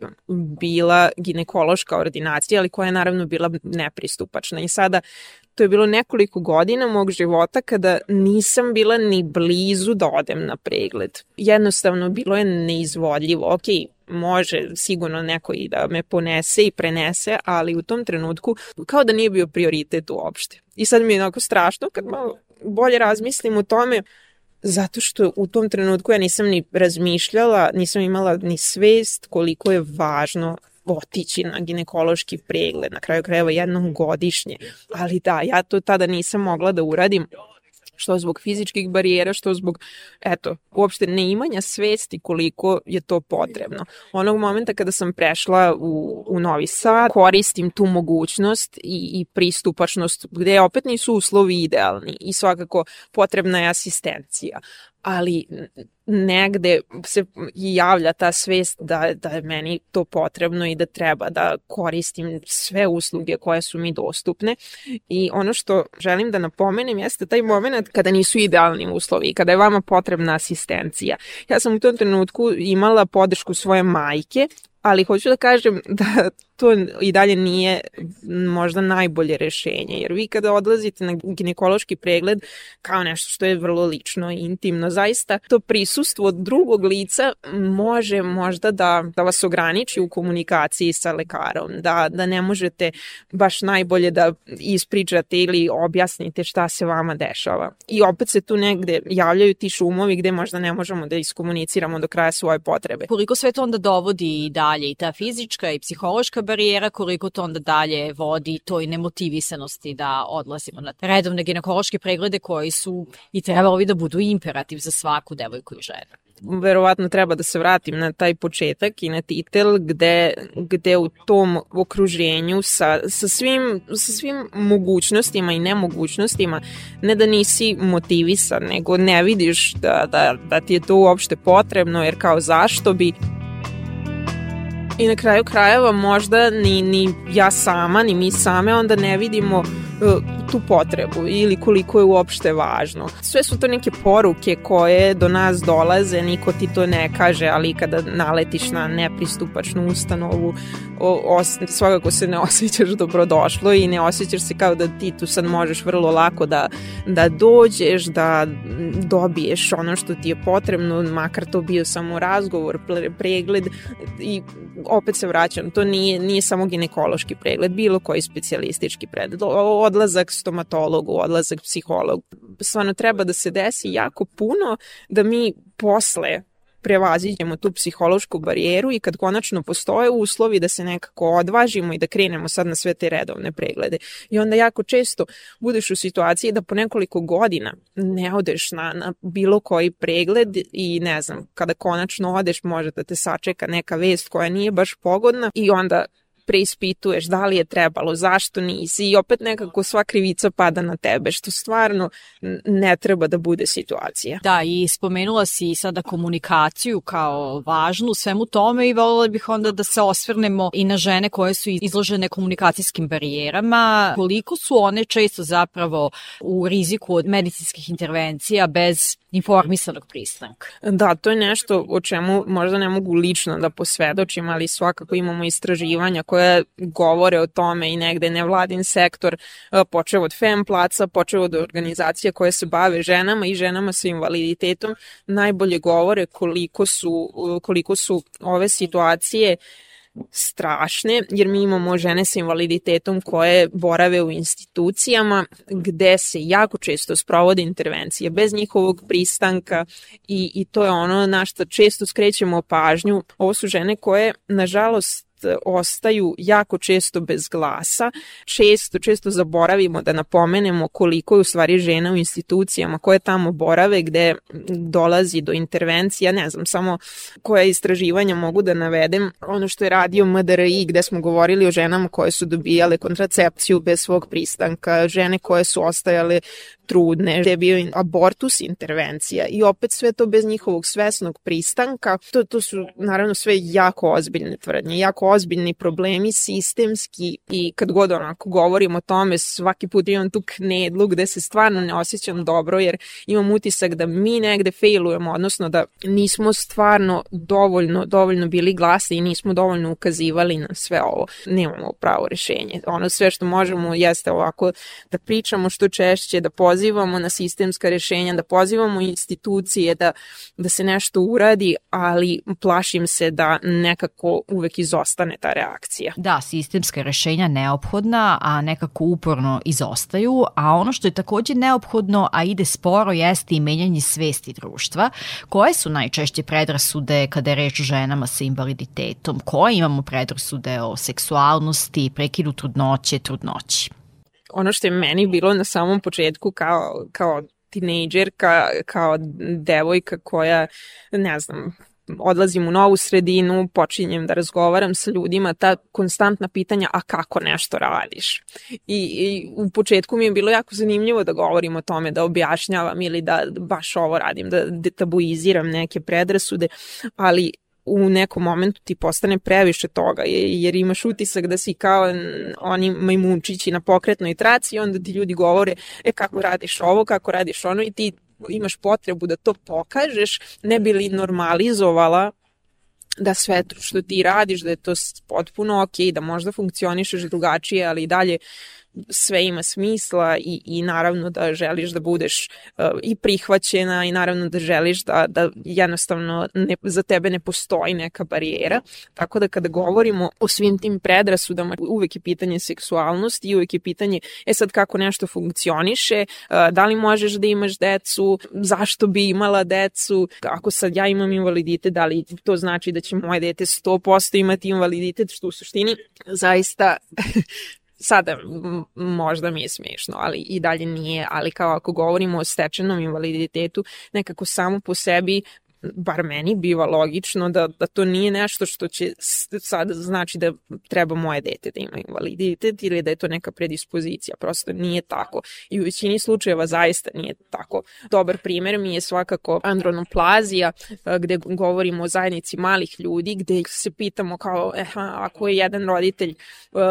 bila ginekološka ordinacija, ali koja je naravno bila nepristupačna. I sada to je bilo nekoliko godina mog života kada nisam bila ni blizu da odem na pregled. Jednostavno bilo je neizvodljivo. Ok, može sigurno neko i da me ponese i prenese, ali u tom trenutku kao da nije bio prioritet uopšte. I sad mi je onako strašno kad malo bolje razmislim o tome Zato što u tom trenutku ja nisam ni razmišljala, nisam imala ni svest koliko je važno otići na ginekološki pregled, na kraju krajeva jednom godišnje. Ali da, ja to tada nisam mogla da uradim što zbog fizičkih barijera, što zbog, eto, uopšte neimanja svesti koliko je to potrebno. Onog momenta kada sam prešla u, u Novi Sad, koristim tu mogućnost i, i pristupačnost gde opet nisu uslovi idealni i svakako potrebna je asistencija ali negde se javlja ta svest da, da je meni to potrebno i da treba da koristim sve usluge koje su mi dostupne i ono što želim da napomenem jeste taj moment kada nisu idealni uslovi, kada je vama potrebna asistencija. Ja sam u tom trenutku imala podršku svoje majke ali hoću da kažem da to i dalje nije možda najbolje rešenje, jer vi kada odlazite na ginekološki pregled kao nešto što je vrlo lično i intimno, zaista to prisustvo drugog lica može možda da, da vas ograniči u komunikaciji sa lekarom, da, da ne možete baš najbolje da ispričate ili objasnite šta se vama dešava. I opet se tu negde javljaju ti šumovi gde možda ne možemo da iskomuniciramo do kraja svoje potrebe. Koliko sve to onda dovodi i dalje i ta fizička i psihološka barijera, koliko to onda dalje vodi toj nemotivisanosti da odlazimo na redovne ginekološke preglede koji su i trebalo bi da budu imperativ za svaku devojku i ženu. Verovatno treba da se vratim na taj početak i na titel gde, gde u tom okruženju sa, sa, svim, sa svim mogućnostima i nemogućnostima ne da nisi motivisan, nego ne vidiš da, da, da ti je to uopšte potrebno jer kao zašto bi I na kraju krajeva možda ni, ni ja sama, ni mi same onda ne vidimo uh, tu potrebu ili koliko je uopšte važno. Sve su to neke poruke koje do nas dolaze, niko ti to ne kaže, ali kada naletiš na nepristupačnu ustanovu, o, os, svakako se ne osjećaš dobrodošlo i ne osjećaš se kao da ti tu sad možeš vrlo lako da, da dođeš, da dobiješ ono što ti je potrebno, makar to bio samo razgovor, pregled i opet se vraćam, to nije, nije samo ginekološki pregled, bilo koji specijalistički pregled, odlazak stomatologu, odlazak psihologu. Stvarno treba da se desi jako puno da mi posle prevaziđemo tu psihološku barijeru i kad konačno postoje uslovi da se nekako odvažimo i da krenemo sad na sve te redovne preglede. I onda jako često budeš u situaciji da po nekoliko godina ne odeš na, na bilo koji pregled i ne znam, kada konačno odeš može da te sačeka neka vest koja nije baš pogodna i onda preispituješ da li je trebalo, zašto nisi i opet nekako sva krivica pada na tebe, što stvarno ne treba da bude situacija. Da, i spomenula si sada komunikaciju kao važnu svemu tome i volila bih onda da se osvrnemo i na žene koje su izložene komunikacijskim barijerama, koliko su one često zapravo u riziku od medicinskih intervencija bez informisanog pristanka. Da, to je nešto o čemu možda ne mogu lično da posvedočim, ali svakako imamo istraživanja koje govore o tome i negde nevladin sektor, e, počeo od FEM placa, počeo od organizacija koje se bave ženama i ženama sa invaliditetom, najbolje govore koliko su, koliko su ove situacije strašne, jer mi imamo žene sa invaliditetom koje borave u institucijama gde se jako često sprovode intervencije bez njihovog pristanka i, i to je ono na što često skrećemo pažnju. Ovo su žene koje, nažalost, ostaju jako često bez glasa. Često, često zaboravimo da napomenemo koliko je u stvari žena u institucijama koje tamo borave gde dolazi do intervencija, ne znam samo koje istraživanja mogu da navedem. Ono što je radio MDRI gde smo govorili o ženama koje su dobijale kontracepciju bez svog pristanka, žene koje su ostajale trudne, gde je bio abortus intervencija i opet sve to bez njihovog svesnog pristanka. To, to su naravno sve jako ozbiljne tvrdnje, jako ozbiljni problemi sistemski i kad god onako govorim o tome svaki put imam tu knedlu gde se stvarno ne osjećam dobro jer imam utisak da mi negde failujemo, odnosno da nismo stvarno dovoljno, dovoljno bili glasni i nismo dovoljno ukazivali na sve ovo. Nemamo pravo rešenje. Ono sve što možemo jeste ovako da pričamo što češće, da pozivamo na sistemska rešenja, da pozivamo institucije da, da se nešto uradi, ali plašim se da nekako uvek izostane ta reakcija. Da, sistemska rešenja neophodna, a nekako uporno izostaju, a ono što je takođe neophodno, a ide sporo, jeste i menjanje svesti društva. Koje su najčešće predrasude kada je reč o ženama sa invaliditetom? Koje imamo predrasude o seksualnosti, prekidu trudnoće, trudnoći? Ono što je meni bilo na samom početku kao, kao tinejdžerka, kao devojka koja, ne znam, odlazim u novu sredinu, počinjem da razgovaram sa ljudima, ta konstantna pitanja, a kako nešto radiš? I, i u početku mi je bilo jako zanimljivo da govorim o tome, da objašnjavam ili da baš ovo radim, da detabuiziram neke predrasude, ali u nekom momentu ti postane previše toga, jer imaš utisak da si kao oni majmunčići na pokretnoj traci i onda ti ljudi govore, e kako radiš ovo, kako radiš ono? I ti imaš potrebu da to pokažeš, ne bi li normalizovala da sve što ti radiš, da je to potpuno ok, da možda funkcionišeš drugačije, ali i dalje sve ima smisla i, i naravno da želiš da budeš uh, i prihvaćena i naravno da želiš da, da jednostavno ne, za tebe ne postoji neka barijera. Tako da kada govorimo o svim tim predrasudama, uvek je pitanje seksualnosti i uvek je pitanje, e sad kako nešto funkcioniše, uh, da li možeš da imaš decu, zašto bi imala decu, ako sad ja imam invaliditet, da li to znači da će moje dete 100% imati invaliditet, što u suštini zaista sada možda mi je smešno, ali i dalje nije, ali kao ako govorimo o stečenom invaliditetu, nekako samo po sebi bar meni biva logično da, da to nije nešto što će sad znači da treba moje dete da ima invaliditet ili da je to neka predispozicija, prosto nije tako i u većini slučajeva zaista nije tako. Dobar primer mi je svakako andronoplazija gde govorimo o zajednici malih ljudi gde se pitamo kao eh, ako je jedan roditelj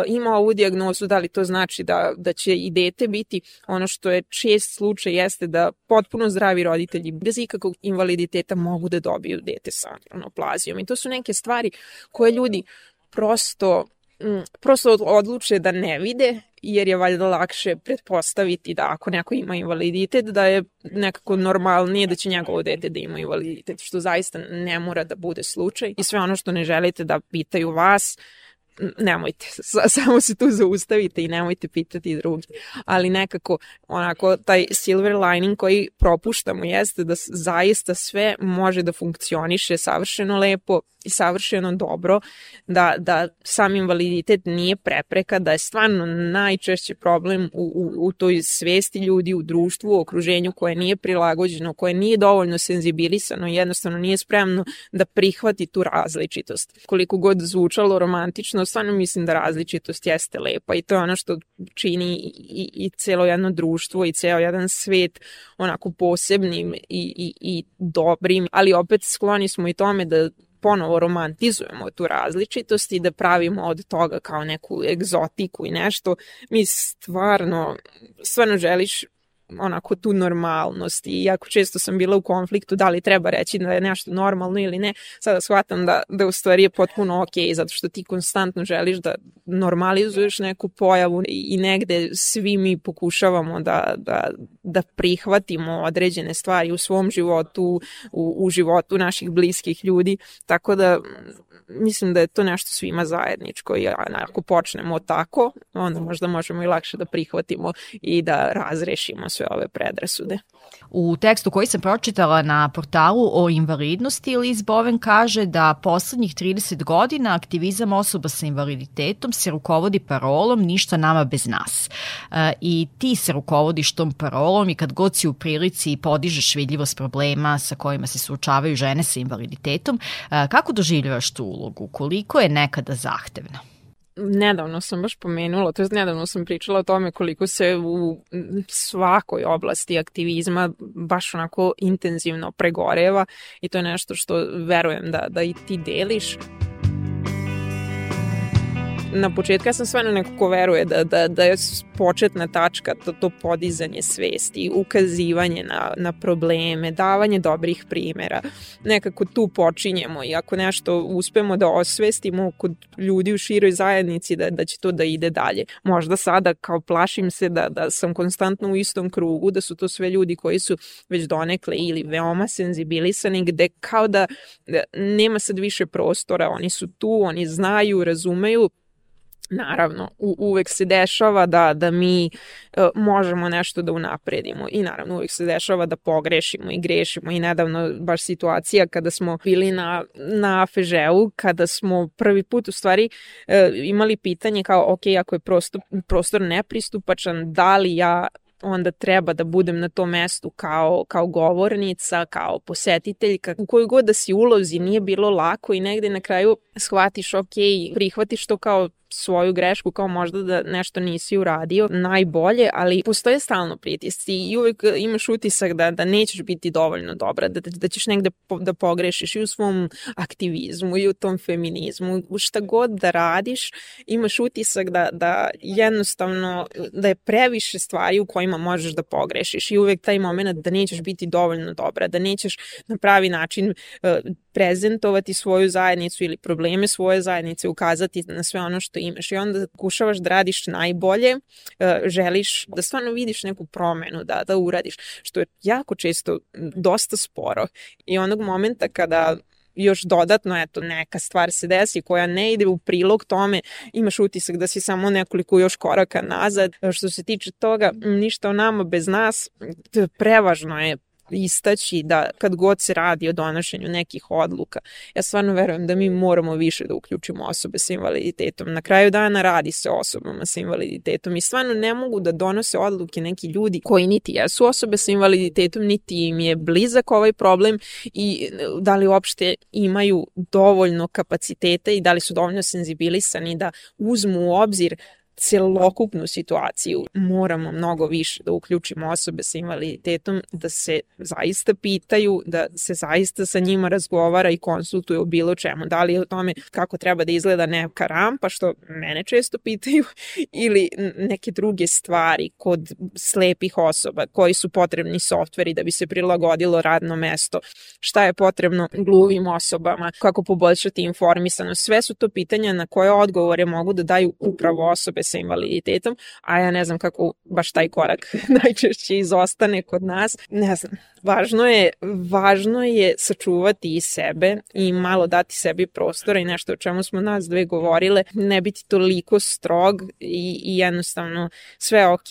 ima ovu diagnozu da li to znači da, da će i dete biti ono što je čest slučaj jeste da potpuno zdravi roditelji bez ikakvog invaliditeta mogu mogu da dobiju dete sa andronoplazijom. I to su neke stvari koje ljudi prosto mm, prosto odluče da ne vide jer je valjda lakše pretpostaviti da ako neko ima invaliditet da je nekako normalnije da će njegovo dete da ima invaliditet što zaista ne mora da bude slučaj i sve ono što ne želite da pitaju vas nemojte, samo se tu zaustavite i nemojte pitati drugi. Ali nekako, onako, taj silver lining koji propuštamo jeste da zaista sve može da funkcioniše savršeno lepo i savršeno dobro, da, da sam invaliditet nije prepreka, da je stvarno najčešći problem u, u, u toj svesti ljudi, u društvu, u okruženju koje nije prilagođeno, koje nije dovoljno senzibilisano, jednostavno nije spremno da prihvati tu različitost. Koliko god zvučalo romantično, stvarno, mislim da različitost jeste lepa i to je ono što čini i, i celo jedno društvo i ceo jedan svet onako posebnim i, i, i dobrim, ali opet skloni smo i tome da ponovo romantizujemo tu različitost i da pravimo od toga kao neku egzotiku i nešto, mi stvarno, stvarno želiš onako tu normalnost i jako često sam bila u konfliktu da li treba reći da je nešto normalno ili ne, sada shvatam da, da u stvari je potpuno ok zato što ti konstantno želiš da normalizuješ neku pojavu i negde svi mi pokušavamo da, da, da prihvatimo određene stvari u svom životu, u, u životu naših bliskih ljudi, tako da mislim da je to nešto svima zajedničko i ako počnemo tako, onda možda možemo i lakše da prihvatimo i da razrešimo sve ove predrasude. U tekstu koji sam pročitala na portalu o invalidnosti, Liz Boven kaže da poslednjih 30 godina aktivizam osoba sa invaliditetom se rukovodi parolom ništa nama bez nas. E, I ti se rukovodiš tom parolom i kad god si u prilici podižeš vidljivost problema sa kojima se suočavaju žene sa invaliditetom, e, kako doživljavaš tu ulogu? Koliko je nekada zahtevna? Nedavno sam baš pomenula, to je nedavno sam pričala o tome koliko se u svakoj oblasti aktivizma baš onako intenzivno pregoreva i to je nešto što verujem da, da i ti deliš na početku ja sam stvarno neko ko veruje da, da, da je početna tačka to, to podizanje svesti, ukazivanje na, na probleme, davanje dobrih primera. Nekako tu počinjemo i ako nešto uspemo da osvestimo kod ljudi u široj zajednici da, da će to da ide dalje. Možda sada kao plašim se da, da sam konstantno u istom krugu, da su to sve ljudi koji su već donekle ili veoma senzibilisani gde kao da, da nema sad više prostora, oni su tu, oni znaju, razumeju, Naravno, u, uvek se dešava da, da mi uh, možemo nešto da unapredimo i naravno uvek se dešava da pogrešimo i grešimo i nedavno baš situacija kada smo bili na, na Afežeu, kada smo prvi put u stvari uh, imali pitanje kao ok, ako je prostor, prostor nepristupačan, da li ja onda treba da budem na tom mestu kao, kao govornica, kao posetiteljka. U kojoj god da si ulozi nije bilo lako i negde na kraju shvatiš ok, prihvatiš to kao svoju grešku kao možda da nešto nisi uradio najbolje, ali postoje stalno pritisci i uvek imaš utisak da, da nećeš biti dovoljno dobra, da, da ćeš negde po, da pogrešiš i u svom aktivizmu i u tom feminizmu. U šta god da radiš, imaš utisak da, da jednostavno da je previše stvari u kojima možeš da pogrešiš i uvek taj moment da nećeš biti dovoljno dobra, da nećeš na pravi način uh, prezentovati svoju zajednicu ili probleme svoje zajednice, ukazati na sve ono što imaš i onda kušavaš da radiš najbolje, e, želiš da stvarno vidiš neku promenu, da, da uradiš, što je jako često dosta sporo i onog momenta kada još dodatno, eto, neka stvar se desi koja ne ide u prilog tome, imaš utisak da si samo nekoliko još koraka nazad. Što se tiče toga, ništa o nama bez nas, prevažno je istaći da kad god se radi o donošenju nekih odluka, ja stvarno verujem da mi moramo više da uključimo osobe sa invaliditetom. Na kraju dana radi se osobama sa invaliditetom i stvarno ne mogu da donose odluke neki ljudi koji niti jesu osobe sa invaliditetom, niti im je blizak ovaj problem i da li uopšte imaju dovoljno kapaciteta i da li su dovoljno senzibilisani da uzmu u obzir celokupnu situaciju moramo mnogo više da uključimo osobe sa invaliditetom, da se zaista pitaju, da se zaista sa njima razgovara i konsultuje o bilo čemu. Da li je o tome kako treba da izgleda neka rampa, što mene često pitaju, ili neke druge stvari kod slepih osoba, koji su potrebni softveri da bi se prilagodilo radno mesto, šta je potrebno gluvim osobama, kako poboljšati informisanost. Sve su to pitanja na koje odgovore mogu da daju upravo osobe sa invaliditetom, a ja ne znam kako baš taj korak najčešće izostane kod nas. Ne znam, važno je, važno je sačuvati i sebe i malo dati sebi prostora i nešto o čemu smo nas dve govorile, ne biti toliko strog i, i jednostavno sve ok,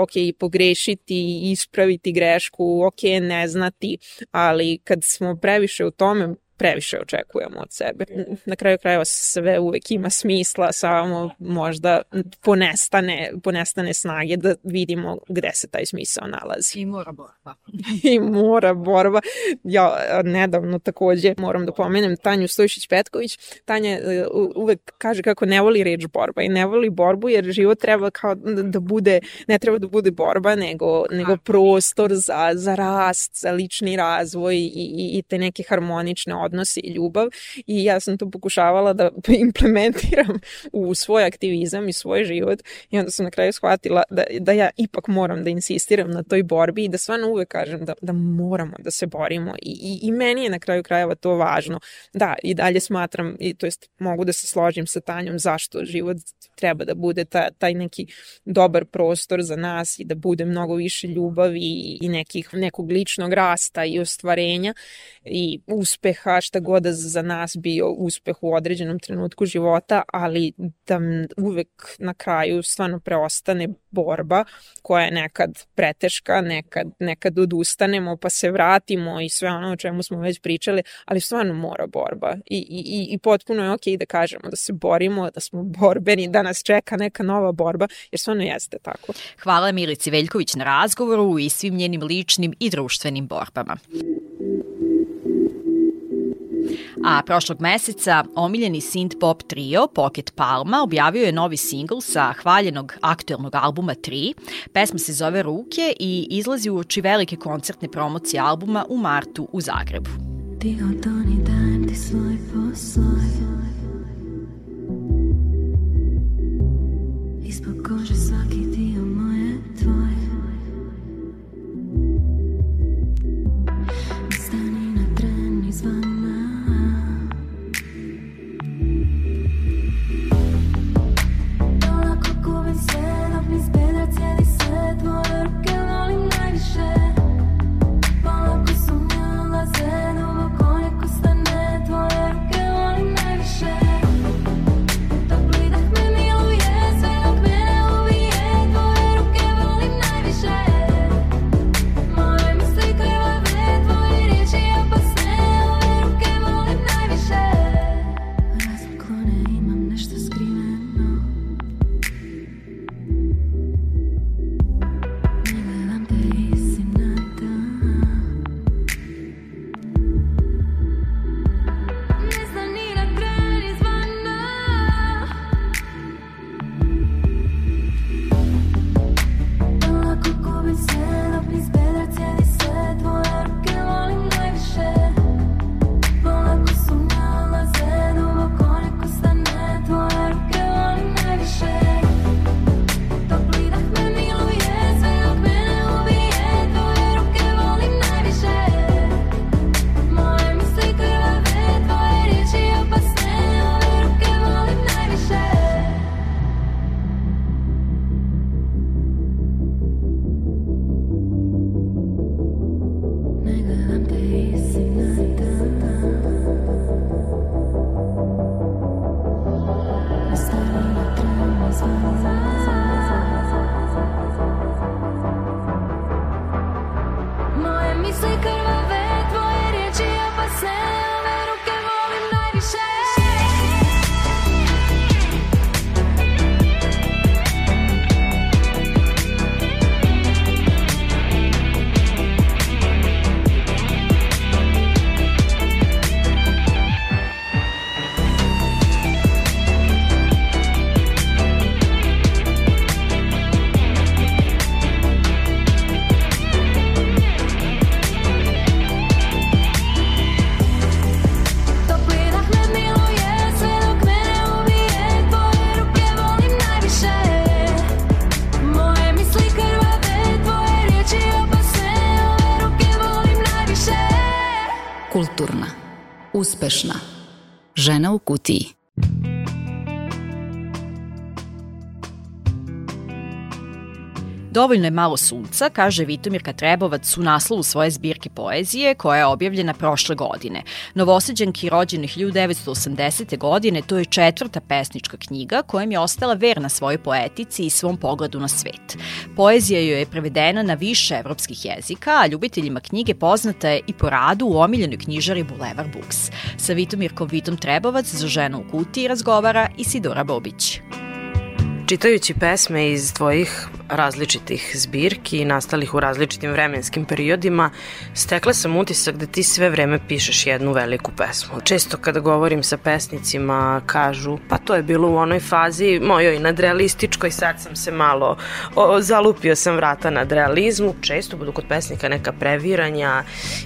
ok pogrešiti ispraviti grešku, ok ne znati, ali kad smo previše u tome, previše očekujemo od sebe. Na kraju krajeva sve uvek ima smisla, samo možda ponestane, ponestane snage da vidimo gde se taj smisao nalazi. I mora borba. I mora borba. Ja nedavno takođe moram da pomenem Tanju Stojšić-Petković. Tanja e, uvek kaže kako ne voli reč borba i ne voli borbu jer život treba kao da bude, ne treba da bude borba, nego, nego prostor za, za rast, za lični razvoj i, i, i te neke harmonične odnose i ljubav i ja sam to pokušavala da implementiram u svoj aktivizam i svoj život i onda sam na kraju shvatila da, da ja ipak moram da insistiram na toj borbi i da stvarno uvek kažem da, da moramo da se borimo i, i, i meni je na kraju krajeva to važno. Da, i dalje smatram, i to jest mogu da se složim sa Tanjom zašto život treba da bude ta, taj neki dobar prostor za nas i da bude mnogo više ljubavi i nekih, nekog ličnog rasta i ostvarenja i uspeha, šta god da za nas bio uspeh u određenom trenutku života, ali da uvek na kraju stvarno preostane borba koja je nekad preteška, nekad, nekad odustanemo pa se vratimo i sve ono o čemu smo već pričali, ali stvarno mora borba i, i, i potpuno je okej okay da kažemo da se borimo, da smo borbeni, da nas čeka neka nova borba, jer stvarno jeste tako. Hvala Milici Veljković na razgovoru i svim njenim ličnim i društvenim borbama. A prošlog meseca omiljeni synth pop trio Pocket Palma objavio je novi singl sa hvaljenog aktuelnog albuma 3. Pesma se zove Ruke i izlazi u oči velike koncertne promocije albuma u martu u Zagrebu. Ti odani dan ti sloj po sloj Ispod kože svaki uspešna. Žena Dovoljno je malo sunca, kaže Vitomirka Trebovac u naslovu svoje zbirke poezije koja je objavljena prošle godine. Novoseđanki rođenih 1980. godine to je četvrta pesnička knjiga kojom je ostala verna svojoj poetici i svom pogledu na svet. Poezija joj je prevedena na više evropskih jezika, a ljubiteljima knjige poznata je i po radu u omiljenoj knjižari Boulevard Books. Sa Vitomirkom Vitom Trebovac za ženu u kutiji razgovara Isidora Bobić. Čitajući pesme iz tvojih različitih zbirki nastalih u različitim vremenskim periodima, stekla sam utisak da ti sve vreme pišeš jednu veliku pesmu. Često kada govorim sa pesnicima kažu, pa to je bilo u onoj fazi mojoj nadrealističkoj, sad sam se malo o, zalupio sam vrata nad realizmu. Često budu kod pesnika neka previranja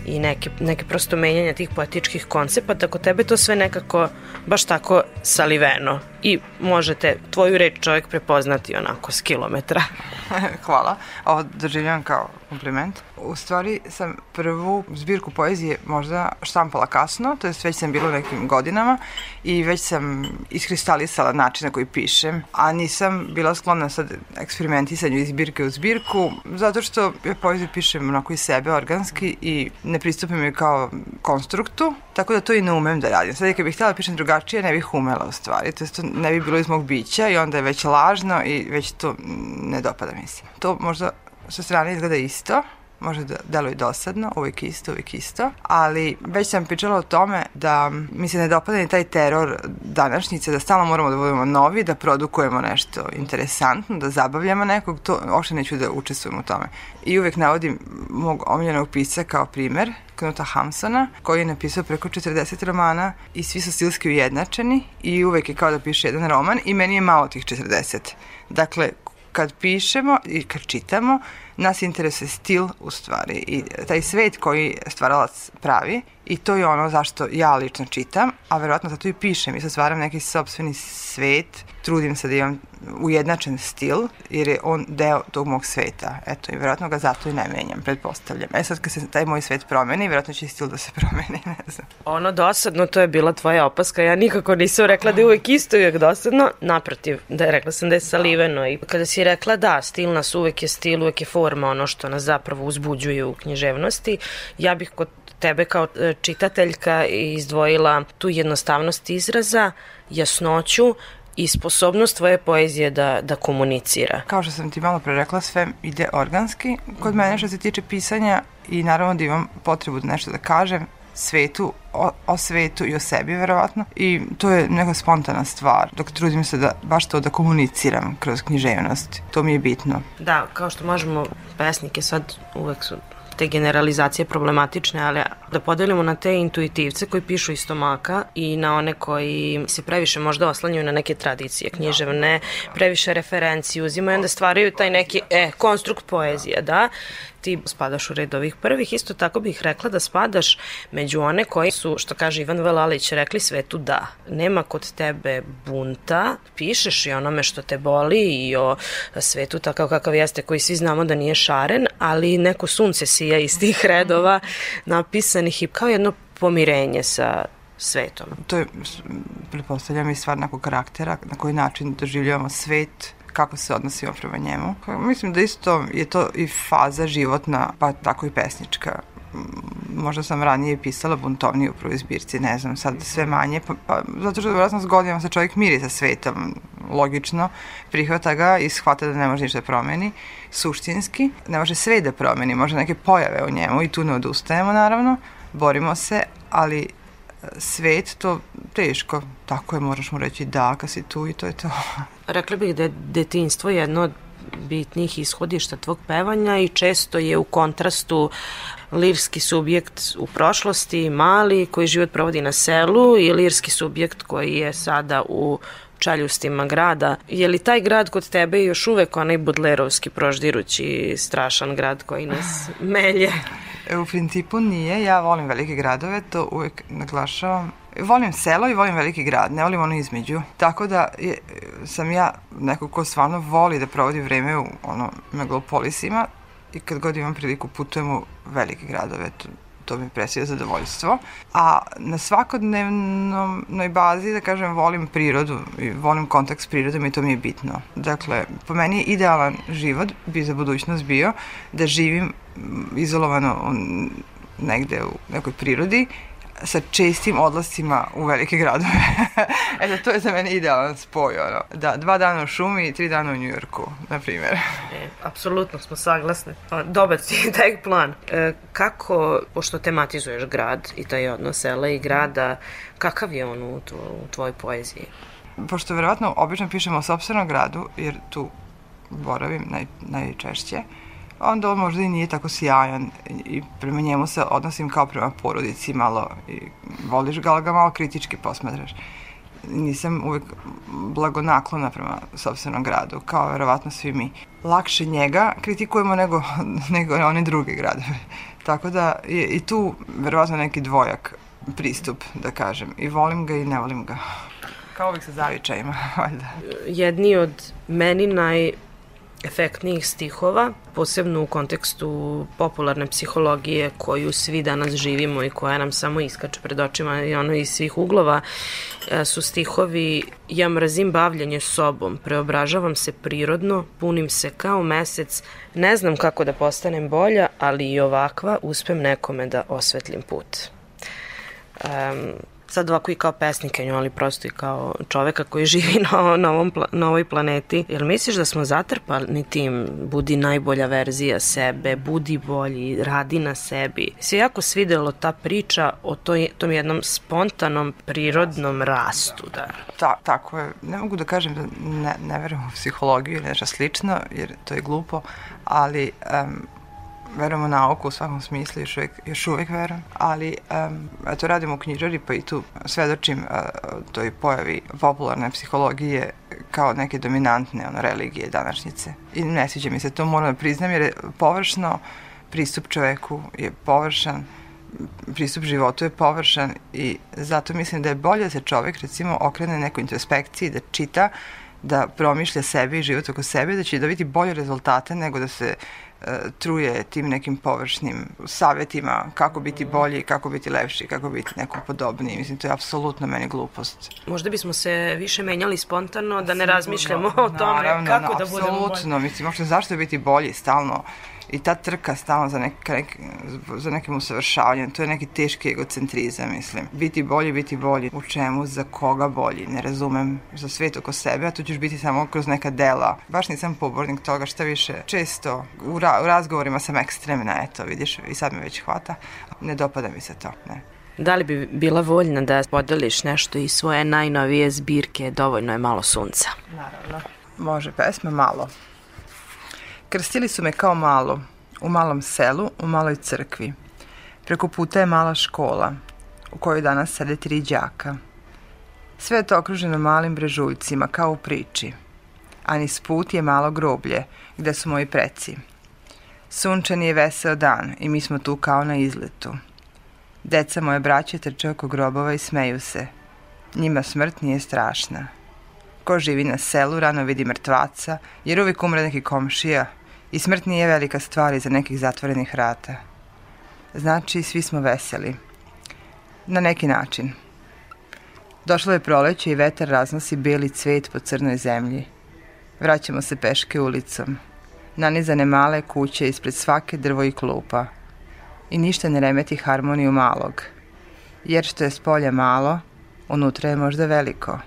i neke, neke prosto menjanja tih poetičkih koncepata. Kod tebe to sve nekako baš tako saliveno i možete tvoju reč čovjek prepoznati onako s kilometra. Hvala. Ovo doživljam kao kompliment. U stvari sam prvu zbirku poezije možda štampala kasno, to je već sam bila u nekim godinama i već sam iskristalisala način na koji pišem, a nisam bila sklona sad eksperimentisanju iz zbirke u zbirku, zato što ja poeziju pišem onako iz sebe organski i ne pristupim je kao konstruktu, tako da to i ne umem da radim. Sad kad bih htjela da pišem drugačije, ne bih umela u stvari, to, to ne bi bilo iz mog bića i onda je već lažno i već to ne dopada mi se. To možda sa strane izgleda isto, može da deluje dosadno, uvijek isto, uvijek isto, ali već sam pričala o tome da mi se ne dopada ni taj teror današnjice, da stalno moramo da budemo novi, da produkujemo nešto interesantno, da zabavljamo nekog, to uopšte neću da učestvujem u tome. I uvijek navodim mog omiljenog pisca kao primer, Knuta Hamsona, koji je napisao preko 40 romana i svi su stilski ujednačeni i uvek je kao da piše jedan roman i meni je malo tih 40. Dakle, kad pišemo i kad čitamo, nas interesuje stil u stvari i taj svet koji stvaralac pravi i to je ono zašto ja lično čitam, a verovatno zato i pišem i sad stvaram neki sobstveni svet, trudim se da imam ujednačen stil, jer je on deo tog mog sveta. Eto, i verovatno ga zato i ne menjam, pretpostavljam. E sad, kad se taj moj svet promeni, verovatno će i stil da se promeni, ne znam. Ono dosadno, to je bila tvoja opaska. Ja nikako nisam rekla da je uvek isto uvek dosadno. Naprotiv, da je rekla sam da je saliveno. I kada si rekla da, stil nas uvek je stil, uvek je forma, ono što nas zapravo uzbuđuje u književnosti, ja bih kod tebe kao e, čitateljka izdvojila tu jednostavnost izraza, jasnoću i sposobnost tvoje poezije da, da komunicira. Kao što sam ti malo pre rekla, sve ide organski. Kod mene što se tiče pisanja i naravno da imam potrebu da nešto da kažem, svetu, o, o svetu i o sebi verovatno i to je neka spontana stvar dok trudim se da baš to da komuniciram kroz književnost to mi je bitno Da, kao što možemo pesnike sad uvek su te generalizacije problematične, ali da podelimo na te intuitivce koji pišu iz stomaka i na one koji se previše možda oslanjaju na neke tradicije književne, previše referenciju uzimaju, onda stvaraju taj neki, e, konstrukt poezije, da, ti spadaš u red ovih prvih, isto tako bih rekla da spadaš među one koji su, što kaže Ivan Velalić, rekli svetu da. Nema kod tebe bunta, pišeš i onome što te boli i o svetu takav kakav jeste, koji svi znamo da nije šaren, ali neko sunce sija iz tih redova napisanih i kao jedno pomirenje sa svetom. To je, pretpostavljam, i stvar nekog karaktera, na koji način doživljavamo svet, kako se odnosimo prema njemu. Mislim da isto je to i faza životna, pa tako i pesnička možda sam ranije pisala buntovnije u prvoj zbirci, ne znam, sad sve manje, pa, pa zato što vjerojatno s godinama se čovjek miri sa svetom, logično, prihvata ga i shvata da ne može ništa da promeni, suštinski, ne može sve da promeni, može neke pojave u njemu i tu ne odustajemo naravno, borimo se, ali svet, to teško. Tako je, moraš mu reći da, kad si tu i to je to. Rekla bih da je detinstvo jedno od bitnih ishodišta tvog pevanja i često je u kontrastu lirski subjekt u prošlosti, mali, koji život provodi na selu i lirski subjekt koji je sada u čaljustima grada. Je li taj grad kod tebe još uvek onaj budlerovski proždirući strašan grad koji nas melje? E, u principu nije, ja volim velike gradove, to uvek naglašavam. Volim selo i volim veliki grad, ne volim ono između. Tako da je, sam ja neko ko stvarno voli da provodi vreme u ono, megalopolisima i kad god imam priliku putujem u velike gradove. To, to mi presije zadovoljstvo. A na svakodnevnoj bazi, da kažem, volim prirodu i volim kontakt s prirodom i to mi je bitno. Dakle, po meni je idealan život bi za budućnost bio da živim izolovano negde u nekoj prirodi sa čestim odlascima u velike gradove. Eto, to je za mene idealan spoj, ono. Da, dva dana u šumi i tri dana u Njujorku, na primjer. E, apsolutno smo saglasni. Dobar si taj plan. E, kako, pošto tematizuješ grad i taj odnos sela i grada, kakav je on u, tvo, u tvojoj poeziji? Pošto verovatno obično pišemo o sobstvenom gradu, jer tu boravim naj, najčešće, uh, onda on možda i nije tako sjajan i prema njemu se odnosim kao prema porodici malo i voliš ga, ali ga malo kritički posmatraš. Nisam uvek blagonaklona prema sobstvenom gradu, kao verovatno svi mi. Lakše njega kritikujemo nego, nego one druge gradove. Tako da je i tu verovatno neki dvojak pristup, da kažem. I volim ga i ne volim ga. Kao uvijek sa zavičajima, valjda. Jedni od meni naj efektnijih stihova, posebno u kontekstu popularne psihologije koju svi danas živimo i koja nam samo iskače pred očima i ono iz svih uglova, e, su stihovi Ja mrazim bavljanje sobom, preobražavam se prirodno, punim se kao mesec, ne znam kako da postanem bolja, ali i ovakva uspem nekome da osvetlim put. Um, sad ovako i kao pesnikenju, ali prosto i kao čoveka koji živi na, na, ovom, na ovoj planeti. Jel misliš da smo zatrpani tim budi najbolja verzija sebe, budi bolji, radi na sebi? Se jako svidelo ta priča o toj, tom jednom spontanom, prirodnom rastu. Da. Ta, tako je. Ne mogu da kažem da ne, ne verujem u psihologiju ili nešto slično, jer to je glupo, ali um, verujem u nauku u svakom smislu, još uvek, još uvek verujem, ali um, eto radimo u knjižari pa i tu svedočim uh, toj pojavi popularne psihologije kao neke dominantne ono, religije današnjice. I ne sviđa mi se to, moram da priznam, jer je površno pristup čoveku je površan, pristup životu je površan i zato mislim da je bolje da se čovek recimo okrene nekoj introspekciji, da čita, da promišlja sebe i život oko sebe, da će dobiti bolje rezultate nego da se truje tim nekim površnim savetima kako biti bolji, kako biti lepši, kako biti nekom podobniji. Mislim, to je apsolutno meni glupost. Možda bismo se više menjali spontano, da ne razmišljamo o tome Naravno, kako da budemo bolji. Apsolutno, mislim, možda zašto biti bolji stalno i ta trka stalno za, neka, nek, za nekim usavršavanjem, to je neki teški egocentrizam, mislim. Biti bolji, biti bolji. U čemu, za koga bolji? Ne razumem za svet oko sebe, a tu ćeš biti samo kroz neka dela. Baš nisam pobornik toga šta više. Često u, ra u razgovorima sam ekstremna, eto, vidiš, i sad me već hvata. Ne dopada mi se to, ne. Da li bi bila voljna da podeliš nešto iz svoje najnovije zbirke Dovoljno je malo sunca? Naravno. Može, pesma malo. Krstili su me kao malo, u malom selu, u maloj crkvi. Preko puta je mala škola, u kojoj danas sede tri đaka. Sve je to okruženo malim brežuljcima, kao u priči. A niz put je malo groblje, gde su moji preci. Sunčan je veseo dan i mi smo tu kao na izletu. Deca moje braće trče oko grobova i smeju se. Njima smrt nije strašna. Ko živi na selu rano vidi mrtvaca, jer uvijek umre neki komšija, I smrt nije velika stvar iza nekih zatvorenih vrata. Znači, svi smo veseli. Na neki način. Došlo je proleće i vetar raznosi beli cvet po crnoj zemlji. Vraćamo se peške ulicom. Nanizane male kuće ispred svake drvo i klupa. I ništa ne remeti harmoniju malog. Jer što je s polja malo, unutra je možda veliko.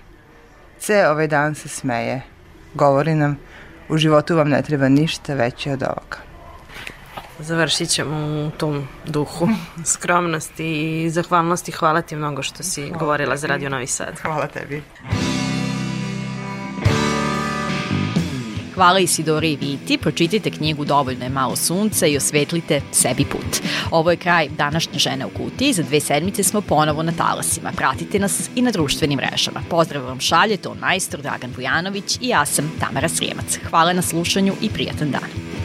Ce ovaj dan se smeje. Govori nam u životu vam ne treba ništa veće od ovoga. Završit ćemo u tom duhu skromnosti i zahvalnosti. Hvala ti mnogo što si Hvala govorila tebi. za Radio Novi Sad. Hvala tebi. Hvala Isidori i Viti, pročitajte knjigu Dovoljno je malo sunca i osvetlite sebi put. Ovo je kraj današnje žene u kutiji, za dve sedmice smo ponovo na talasima. Pratite nas i na društvenim mrežama. Pozdrav vam šalje ton majstor Dragan Vujanović i ja sam Tamara Srijemac. Hvala na slušanju i prijatan dan.